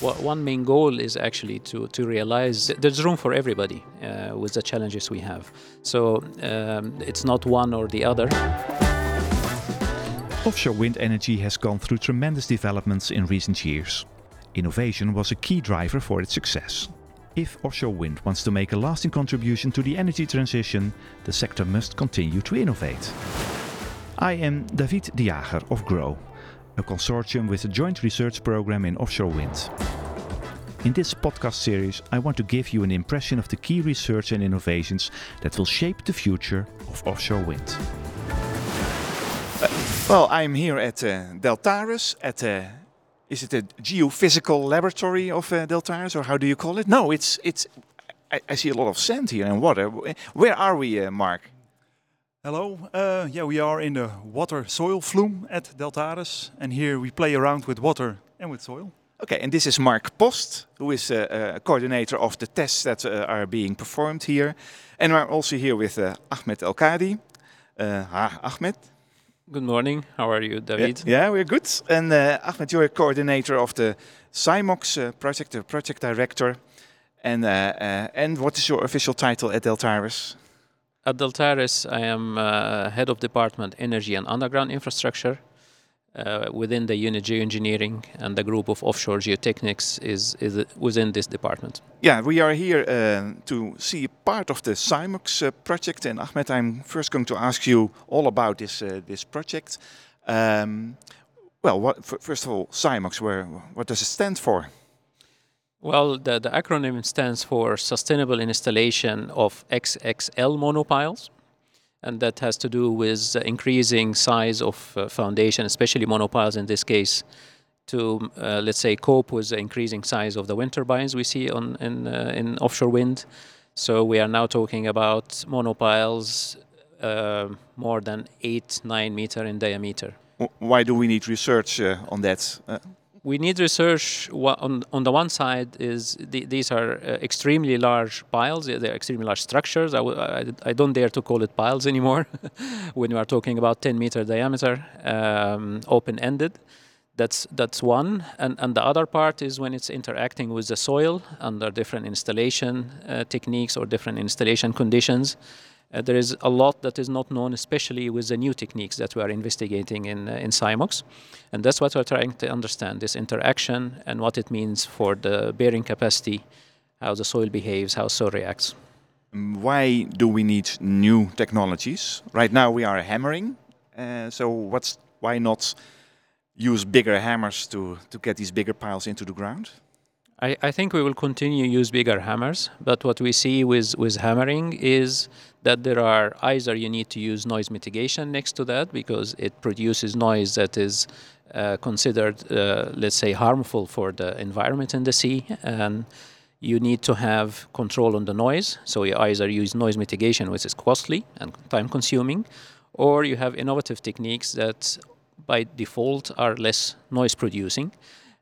one main goal is actually to, to realize there's room for everybody uh, with the challenges we have. So um, it's not one or the other. Offshore wind energy has gone through tremendous developments in recent years. Innovation was a key driver for its success. If offshore wind wants to make a lasting contribution to the energy transition, the sector must continue to innovate. I am David de Jager of GROW, a consortium with a joint research program in offshore wind. In this podcast series, I want to give you an impression of the key research and innovations that will shape the future of offshore wind. Well, I'm here at uh, Deltares, at uh, is it a geophysical laboratory of uh, Deltares, or how do you call it? No, it's it's. I, I, see a lot of sand here and water. Where are we, uh, Mark? Hello. Uh, yeah, we are in the water soil flume at Deltares, and here we play around with water and with soil. Okay, and this is Mark Post, who is a, uh, a coordinator of the tests that uh, are being performed here. And we're also here with uh, Ahmed El Kadi. Uh, hi, Ahmed. Good morning. How are you, David? Yeah, yeah we're good. And uh, Ahmed, you're a coordinator of the SIMOX uh, project, the project director. And, and what is your official title at Deltares? At Deltares, I am uh, head of department energy and underground infrastructure. Uh, within the unit geoengineering and the group of offshore geotechnics is, is within this department. Yeah, we are here uh, to see part of the SIMOX uh, project. And Ahmed, I'm first going to ask you all about this uh, this project. Um, well, what, first of all, SIMOX, where, what does it stand for? Well, the, the acronym stands for Sustainable Installation of XXL Monopiles. And that has to do with increasing size of uh, foundation, especially monopiles in this case, to uh, let's say cope with the increasing size of the wind turbines we see on in, uh, in offshore wind. So we are now talking about monopiles uh, more than eight, nine meter in diameter. Why do we need research uh, on that? We need research on, on the one side is the, these are uh, extremely large piles. They're extremely large structures. I w- I, I don't dare to call it piles anymore when you are talking about 10 meter diameter um, open-ended. That's that's one. And, and the other part is when it's interacting with the soil under different installation uh, techniques or different installation conditions uh, there is a lot that is not known, especially with the new techniques that we are investigating in, uh, in SIMOX. And that's what we're trying to understand this interaction and what it means for the bearing capacity, how the soil behaves, how soil reacts. Why do we need new technologies? Right now we are hammering. Uh, so what's why not use bigger hammers to, to get these bigger piles into the ground? I, I think we will continue use bigger hammers, but what we see with, with hammering is that there are either you need to use noise mitigation next to that because it produces noise that is uh, considered, uh, let's say, harmful for the environment in the sea, and you need to have control on the noise. So you either use noise mitigation, which is costly and time consuming, or you have innovative techniques that by default are less noise producing.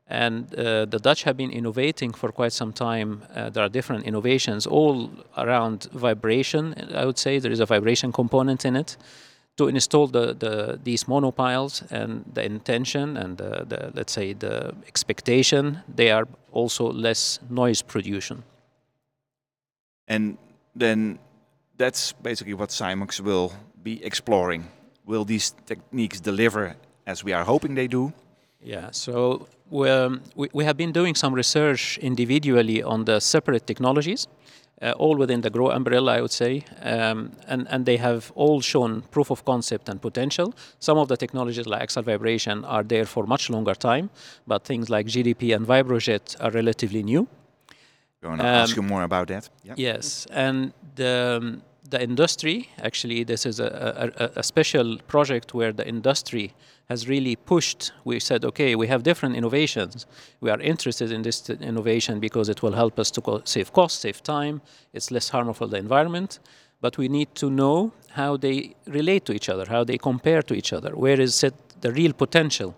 And uh, the Dutch have been innovating for quite some time. Uh, there are different innovations all around vibration. I would say there is a vibration component in it to install the, the these monopiles and the intention and the, the let's say the expectation they are also less noise production. And then that's basically what SIMOX will be exploring. Will these techniques deliver as we are hoping they do? Yeah, so we, we have been doing some research individually on the separate technologies, uh, all within the GROW umbrella, I would say, um, and, and they have all shown proof of concept and potential. Some of the technologies like axial vibration are there for much longer time, but things like GDP and Vibrojet are relatively new. I want to um, ask you more about that. Yep. Yes, and the, um, the industry, actually, this is a, a, a special project where the industry has really pushed. We said, okay, we have different innovations. We are interested in this innovation because it will help us to save cost, save time. It's less harmful to the environment. But we need to know how they relate to each other, how they compare to each other. Where is it the real potential?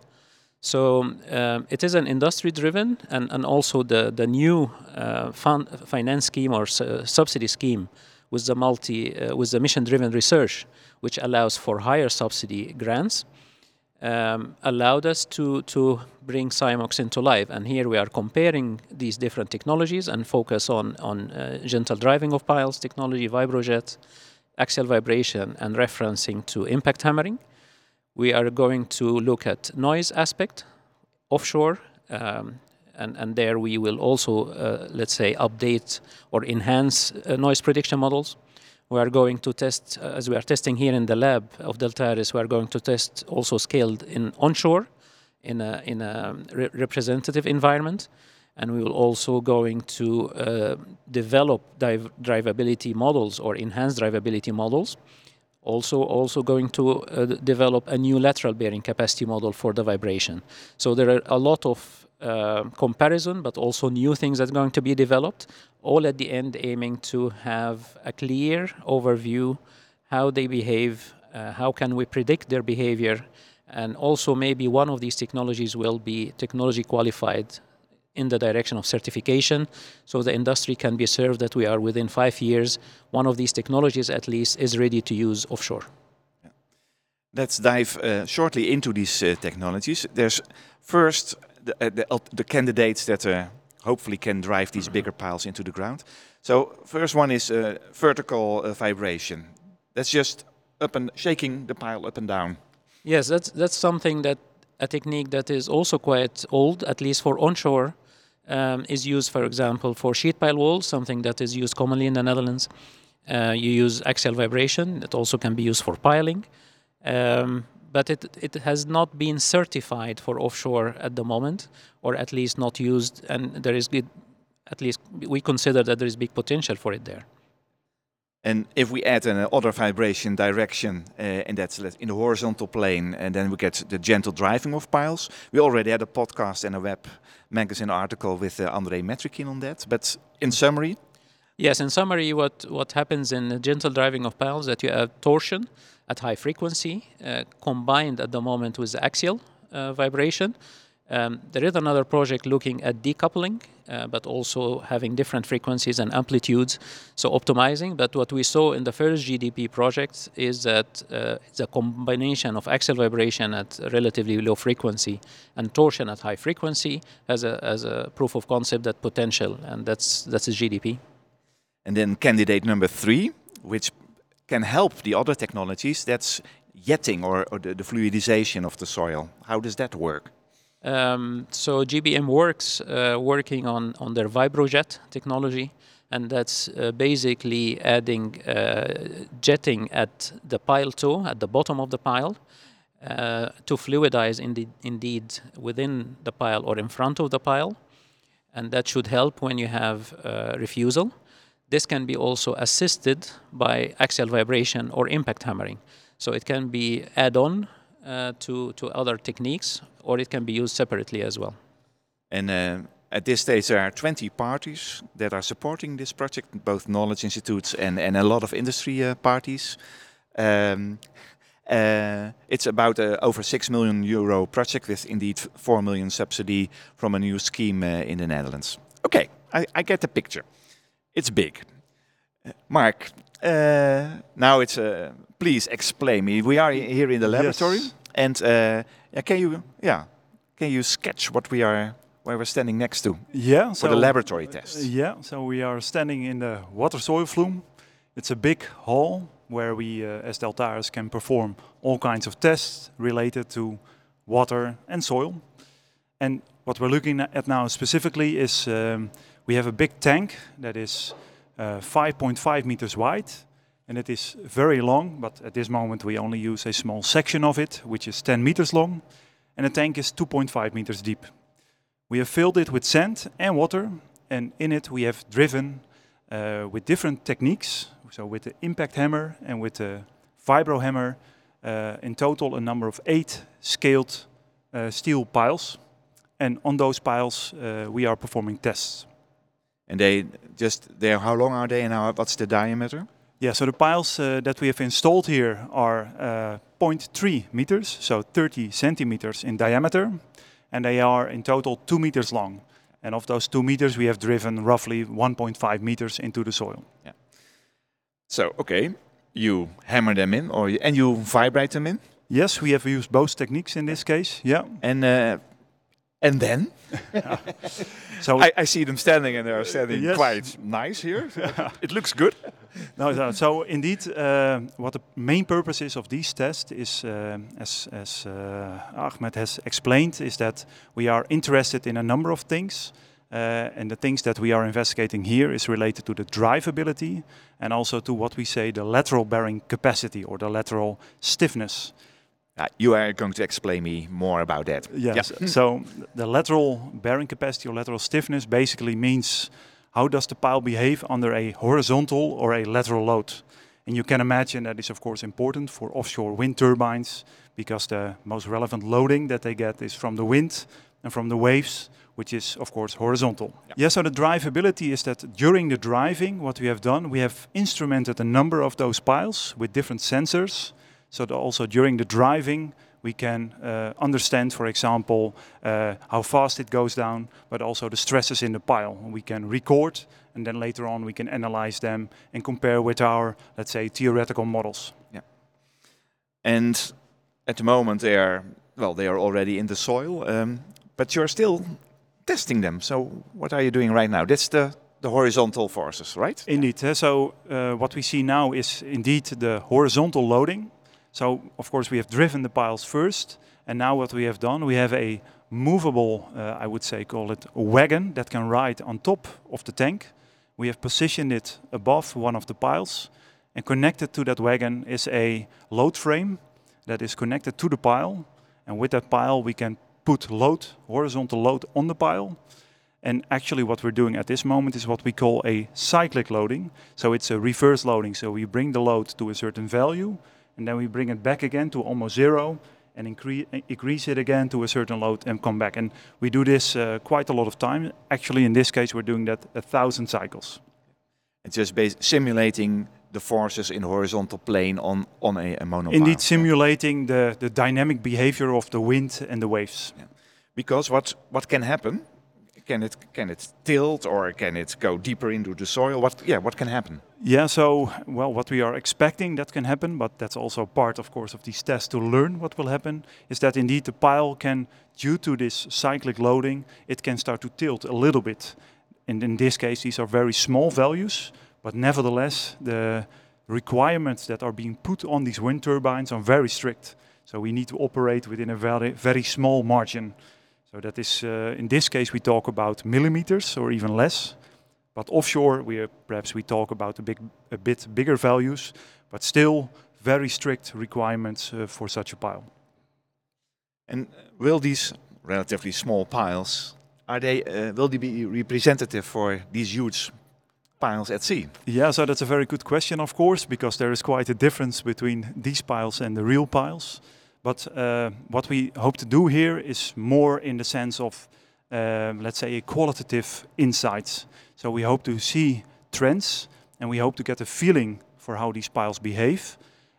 So um, it is an industry-driven, and, and also the the new uh, fund, finance scheme or su subsidy scheme with the multi uh, with the mission-driven research, which allows for higher subsidy grants um, allowed us to, to bring SIMOX into life. And here we are comparing these different technologies and focus on, on uh, gentle driving of piles technology, vibrojet, axial vibration, and referencing to impact hammering. We are going to look at noise aspect offshore, um, and, there we will also, uh, let's say, update or enhance uh, noise prediction models we are going to test, uh, as we are testing here in the lab of Deltares, we are going to test also scaled in onshore in a, in a re representative environment. And we will also going to uh, develop drivability models or enhanced drivability models. Also, also going to uh, develop a new lateral bearing capacity model for the vibration. So there are a lot of uh, comparison, but also new things that are going to be developed, all at the end aiming to have a clear overview how they behave, uh, how can we predict their behavior, and also maybe one of these technologies will be technology qualified in the direction of certification. So the industry can be served that we are within five years. One of these technologies at least is ready to use offshore. Let's dive uh, shortly into these uh, technologies. There's first the, uh, the, candidates that uh, hopefully can drive these bigger piles into the ground. So first one is uh, vertical vibration. That's just up and shaking the pile up and down. Yes, that's that's something that a technique that is also quite old, at least for onshore, um, is used, for example, for sheet pile walls, something that is used commonly in the Netherlands. Uh, you use axial vibration. It also can be used for piling. Um, but it, it has not been certified for offshore at the moment, or at least not used, and there is good, at least we consider that there is big potential for it there. And if we add an another vibration direction, uh, and that's in the horizontal plane, and then we get the gentle driving of piles. We already had a podcast and a web magazine article with uh, Andrei Metrikine on that. But in summary, yes, in summary, what what happens in the gentle driving of piles that you have torsion, at high frequency, uh, combined at the moment with axial uh, vibration. Um, there is another project looking at decoupling, uh, but also having different frequencies and amplitudes, so optimizing. But what we saw in the first GDP project is that uh, it's a combination of axial vibration at relatively low frequency and torsion at high frequency as a, as a proof of concept that potential, and that's that's a GDP. And then candidate number three, which can help the other technologies, that's jetting or, or the, the, fluidization of the soil. How does that work? Um, so GBM works uh, working on, on their VibroJet technology, and that's uh, basically adding uh, jetting at the pile toe, at the bottom of the pile, uh, to fluidize indeed, indeed within the pile or in front of the pile. And that should help when you have uh, refusal. This can be also assisted by axial vibration or impact hammering. So it can be add-on uh, to, to other techniques or it can be used separately as well. And uh, at this stage there are 20 parties that are supporting this project, both knowledge institutes and, and a lot of industry uh, parties. Um, uh, it's about a uh, over 6 million euro project with indeed 4 million subsidy from a new scheme uh, in the Netherlands. Okay, I, I get the picture it's big. Mark, uh, now it's uh, please explain me. We are here in the laboratory, yes. and uh, can you yeah can you sketch what we are where we're standing next to? Yeah, for so the laboratory test. yeah, so we are standing in the water soil flume. It's a big hall where we, uh, as Deltares, can perform all kinds of tests related to water and soil. And what we're looking at now specifically is um, we have a big tank that is 5.5 uh, meters wide and it is very long, but at this moment we only use a small section of it, which is 10 meters long, and the tank is 2.5 meters deep. We have filled it with sand and water, and in it we have driven uh, with different techniques, so with the impact hammer and with the vibro hammer, uh, in total a number of eight scaled uh, steel piles. And on those piles uh, we are performing tests. And they just there. How long are they, and how, what's the diameter? Yeah, so the piles uh, that we have installed here are uh, 0.3 meters, so 30 centimeters in diameter, and they are in total two meters long. And of those two meters, we have driven roughly 1.5 meters into the soil. Yeah. So okay, you hammer them in, or and you vibrate them in. Yes, we have used both techniques in this case. Yeah. And uh, and then So I, I see them standing and they're standing Yes. quite nice here. it looks good. No, so, so indeed, uh, what the main purpose is of these tests is, uh, as, as uh, Ahmed has explained, is that we are interested in a number of things. Uh, and the things that we are investigating here is related to the drivability and also to what we say the lateral bearing capacity or the lateral stiffness. Uh, you are going to explain me more about that. Yes. so the lateral bearing capacity or lateral stiffness basically means how does the pile behave under a horizontal or a lateral load. And you can imagine that is of course important for offshore wind turbines because the most relevant loading that they get is from the wind and from the waves, which is of course horizontal. Yes, so the drivability is that during the driving, what we have done, we have instrumented a number of those piles with different sensors. So that also during the driving, we can uh, understand, for example, uh, how fast it goes down, but also the stresses in the pile. We can record, and then later on we can analyze them and compare with our, let's say, theoretical models. Yeah. And at the moment they are well, they are already in the soil, um, but you're still testing them. So what are you doing right now? That's the the horizontal forces, right? Indeed. eh, So uh, what we see now is indeed the horizontal loading. So of course we have driven the piles first, and now what we have done, we have a movable, uh, I would say, call it a wagon that can ride on top of the tank. We have positioned it above one of the piles, and connected to that wagon is a load frame that is connected to the pile. And with that pile, we can put load, horizontal load on the pile. And actually, what we're doing at this moment is what we call a cyclic loading. So it's a reverse loading. So we bring the load to a certain value, and then we bring it back again to almost zero, and increase, increase it again to a certain load and come back. And we do this uh, quite a lot of time. Actually, in this case, we're doing that a thousand cycles. It's just simulating the forces in horizontal plane on on a, a monopile. Indeed, simulating the, the dynamic behavior of the wind and the waves. Because what what can happen? Can it can it tilt or can it go deeper into the soil? What yeah, what can happen? Yeah, so, well, what we are expecting that can happen, but that's also part, of course, of these tests to learn what will happen, is that indeed the pile can, due to this cyclic loading, it can start to tilt a little bit. And in this case, these are very small values, but nevertheless, the requirements that are being put on these wind turbines are very strict. So we need to operate within a very, very small margin. So that is, uh, in this case, we talk about millimeters or even less. But offshore, we are, perhaps we talk about a, big, a bit bigger values, but still very strict requirements uh, for such a pile. And will these relatively small piles are they uh, will they be representative for these huge piles at sea? Yeah, so that's a very good question, of course, because there is quite a difference between these piles and the real piles. But uh, what we hope to do here is more in the sense of, um, let's say, qualitative insights. So we hope to see trends and we hope to get a feeling for how these piles behave.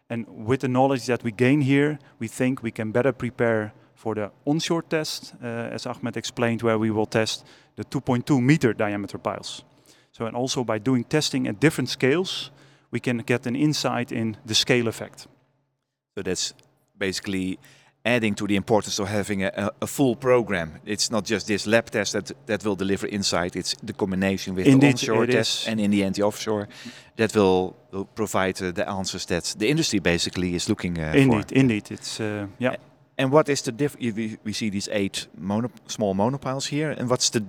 And with the knowledge that we gain here, we think we can better prepare for the onshore test, uh, as Ahmed explained, where we will test the 2.2 meter diameter piles. So, and also by doing testing at different scales, we can get an insight in the scale effect. So that's basically adding to the importance of having a, a, full program. It's not just this lab test that, that will deliver insight, it's the combination with Indeed, the onshore it test is. and in the end the offshore that will, will provide uh, the answers that the industry basically is looking uh, indeed, for. indeed, it's uh, yeah. And what is the diff? We, we see these eight mono, small monopiles here, and what's the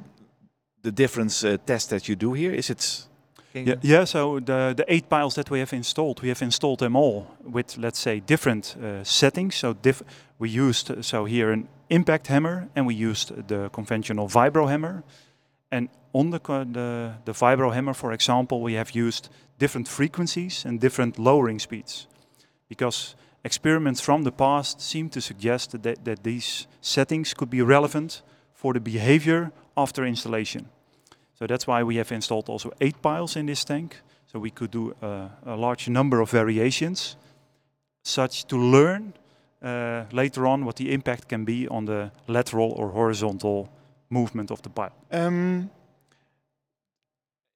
the difference uh, test that you do here? Is it? Yeah, yeah, so the, the eight piles that we have installed, we have installed them all with, let's say, different uh, settings. So diff- we used, so here an impact hammer, and we used the conventional vibro hammer. And on the, the, the vibro hammer, for example, we have used different frequencies and different lowering speeds. Because experiments from the past seem to suggest that, that these settings could be relevant for the behavior after installation. So that's why we have installed also eight piles in this tank. So we could do uh, a large number of variations, such to learn uh, later on what the impact can be on the lateral or horizontal movement of the pile. Um,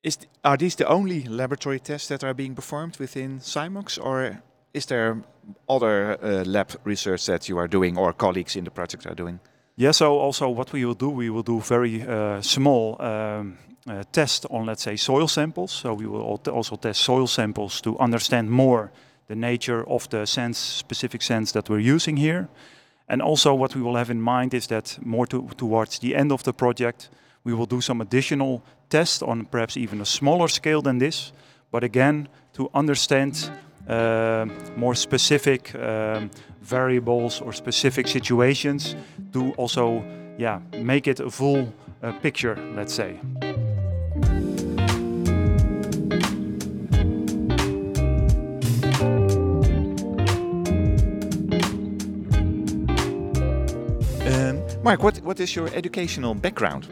th- are these the only laboratory tests that are being performed within SIMOX, or is there other uh, lab research that you are doing or colleagues in the project are doing? Yeah, so also what we will do, we will do very uh, small um, uh, tests on, let's say, soil samples. So we will also test soil samples to understand more the nature of the sense, specific sense that we're using here. And also what we will have in mind is that more to, towards the end of the project, we will do some additional tests on perhaps even a smaller scale than this. But again, to understand uh, more specific um, variables or specific situations to also yeah, make it a full uh, picture, let's say. Um, Mark, what, what is your educational background?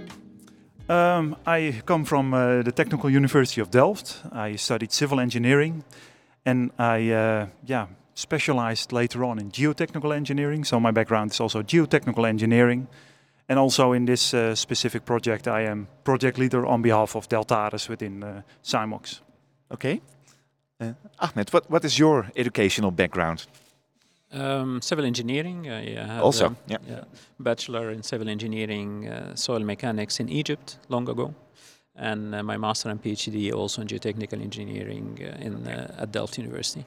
Um, I come from uh, the Technical University of Delft. I studied civil engineering and I uh, yeah, specialized later on in geotechnical engineering. So my background is also geotechnical engineering. And also in this uh, specific project, I am project leader on behalf of Deltares within uh, SIMOX. Okay. Uh, Ahmed, what, what is your educational background? Um, civil engineering. I uh, had Also, um, yeah. bachelor in civil engineering, uh, soil mechanics in Egypt long ago, and uh, my master and PhD also in geotechnical engineering uh, in uh, at Delft University.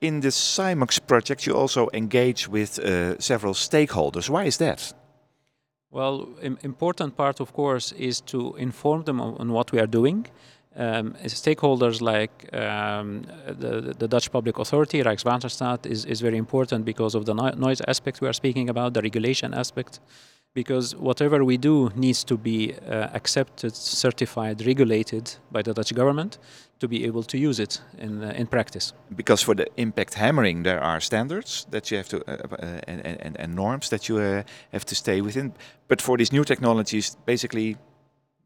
In the SIMOX project, you also engage with uh, several stakeholders. Why is that? Well, im- important part, of course, is to inform them on, on what we are doing. Um, stakeholders like um, the, the Dutch Public Authority, Rijkswaterstaat, is, is very important because of the no- noise aspect we are speaking about, the regulation aspect. Because whatever we do needs to be uh, accepted, certified, regulated by the Dutch government to be able to use it in, uh, in practice. Because for the impact hammering, there are standards that you have to uh, uh, and, and, and norms that you uh, have to stay within. But for these new technologies, basically,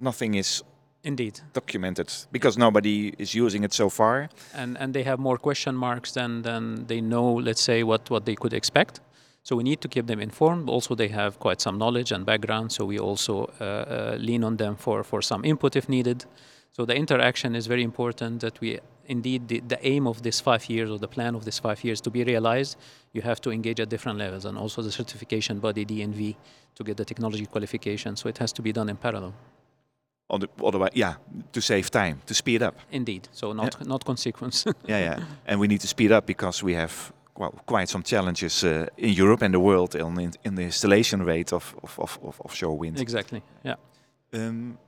nothing is Indeed. documented because nobody is using it so far. and and they have more question marks than than they know let's say what what they could expect so we need to keep them informed. Also they have quite some knowledge and background so we also uh, uh, lean on them for for some input if needed. So the interaction is very important that we indeed the, the aim of this five years or the plan of this five years to be realized you have to engage at different levels and also the certification body dnv to get the technology qualification. So it has to be done in parallel. On the, otherwise, yeah, to save time, to speed up. indeed. So not not consequence. Yeah, yeah. and we need to speed up because we have well, quite some challenges uh, in Europe and the world in, in, in the installation rate of, of, of, of offshore wind. exactly yeah Um,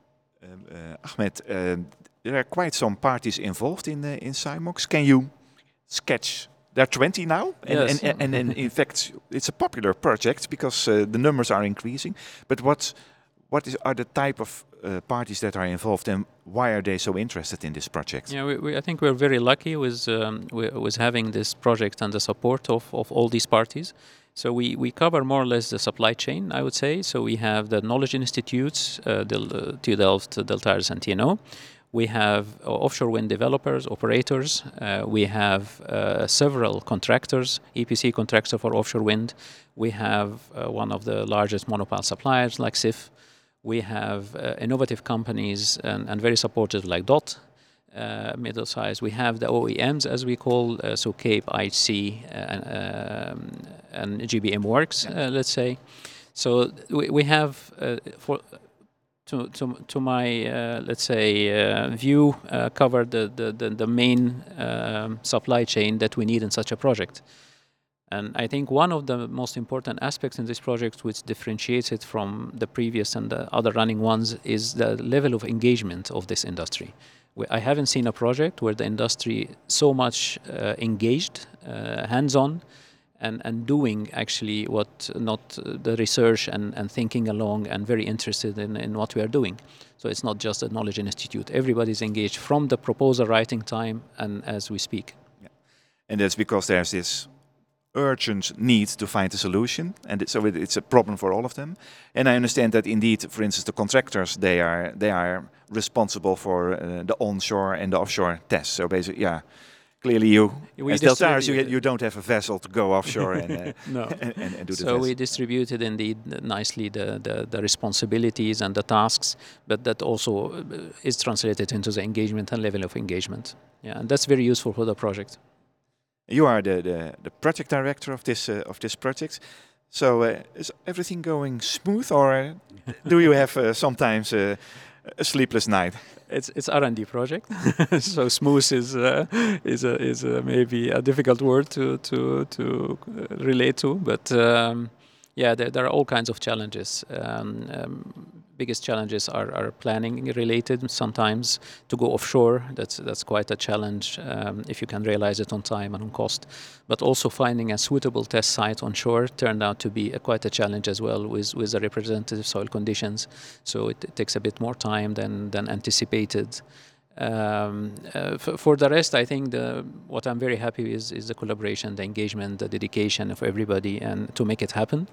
um, uh, Ahmed, uh, there are quite some parties involved in uh, in SIMOX. Can you sketch? There are 20 now, and, Yes. and, and, and in fact, it's a popular project because uh, the numbers are increasing. But what what is, are the type of uh, parties that are involved, and why are they so interested in this project? Yeah, we, we, I think we're very lucky with um, with having this project and the support of, of all these parties. So we, we cover more or less the supply chain, I would say. So we have the knowledge institutes, uh, uh, TU Delft, Deltares, and TNO. We have uh, offshore wind developers, operators. Uh, we have uh, several contractors, EPC contractor for offshore wind. We have uh, one of the largest monopile suppliers like SIF. We have uh, innovative companies and, and very supportive like DOT, uh, middle size. We have the OEMs, as we call, uh, so Cape, IC, uh, and, um, and GBM Works, uh, let's say. So we, we have, uh, for to, to, to my, uh, let's say, uh, view, uh, covered the, the, the, the main um, supply chain that we need in such a project. And I think one of the most important aspects in this project, which differentiates it from the previous and the other running ones, is the level of engagement of this industry. I haven't seen a project where the industry so much uh, engaged, uh, hands-on, and, and doing actually what not the research and, and thinking along and very interested in, in what we are doing. So it's not just a knowledge institute. Everybody's engaged from the proposal writing time and as we speak. Yeah. And that's because there's this urgent need to find a solution, and so it, it's a problem for all of them. And I understand that indeed, for instance, the contractors they are they are responsible for uh, the onshore and the offshore tests. So basically, yeah, clearly you We as Deltares, you, you don't have a vessel to go offshore and, uh, No. and, and, and do the So we distributed indeed nicely the, the, the responsibilities and the tasks, but that also uh, is translated into the engagement and level of engagement. Yeah, and that's very useful for the project. You are the, the, the project director of this uh, of this project. So uh, is everything going smooth, or do you have uh, sometimes uh, a sleepless night? It's it's R and D project, so smooth is uh, is a, is maybe a difficult word to to to uh, relate to, but. Um, yeah, there, there, are all kinds of challenges. Um, um, biggest challenges are, are, planning related. Sometimes to go offshore, that's that's quite a challenge um, if you can realize it on time and on cost. But also finding a suitable test site on shore turned out to be a, quite a challenge as well with with the representative soil conditions. So it, it takes a bit more time than than anticipated. Um, uh, for the rest, I think the, what I'm very happy with is, is the collaboration, the engagement, the dedication of everybody, and to make it happen.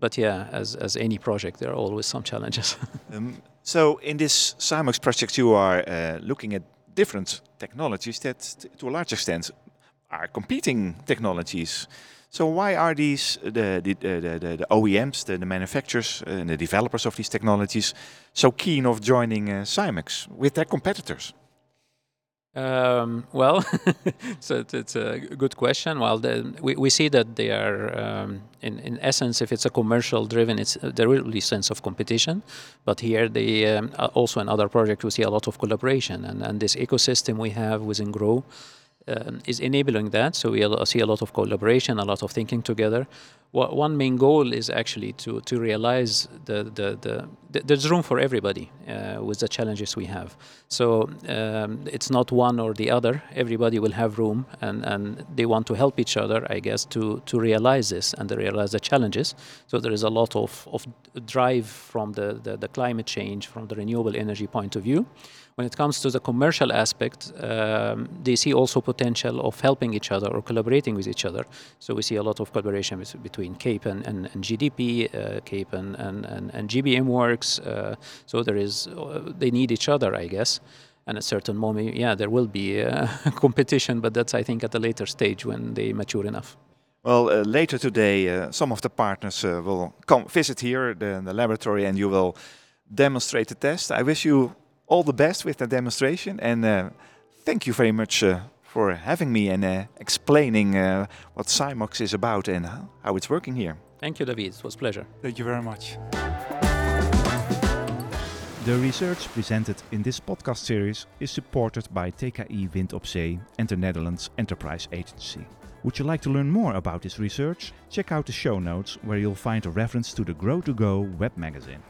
But yeah, as, as any project, there are always some challenges. um, so in this SIMOX project, you are uh, looking at different technologies that, to a large extent, are competing technologies. So why are these the the, the, the, the OEMs, the, the manufacturers, and the developers of these technologies so keen of joining uh, SIMOX with their competitors? Um, well, so it's, a good question. Well, the, we, we see that they are, um, in, in essence, if it's a commercial driven, it's there will be sense of competition. But here, they um, also in other projects, we see a lot of collaboration, and, and this ecosystem we have within Grow um, is enabling that. So we see a lot of collaboration, a lot of thinking together. one main goal is actually to, to realize the, the, the, the there's room for everybody uh, with the challenges we have. So um, it's not one or the other. Everybody will have room, and, and they want to help each other, I guess, to, to realize this and to realize the challenges. So there is a lot of, of drive from the, the, the climate change, from the renewable energy point of view. When it comes to the commercial aspect, um, they see also potential of helping each other or collaborating with each other. So we see a lot of collaboration between CAPE and, and, and GDP, uh, CAPE and, and, and, and GBM works. Uh, so there is, uh, they need each other, I guess. And at a certain moment, yeah, there will be uh, competition, but that's, I think, at a later stage when they mature enough. Well, uh, later today, uh, some of the partners uh, will come visit here, the, the, laboratory, and you will demonstrate the test. I wish you all the best with the demonstration. And uh, thank you very much uh, for having me and uh, explaining uh, what SIMOX is about and how it's working here. Thank you, David. It was a pleasure. Thank you very much. The research presented in this podcast series is supported by TKI Wind op Zee and the Netherlands Enterprise Agency. Would you like to learn more about this research? Check out the show notes where you'll find a reference to the Grow to Go web magazine.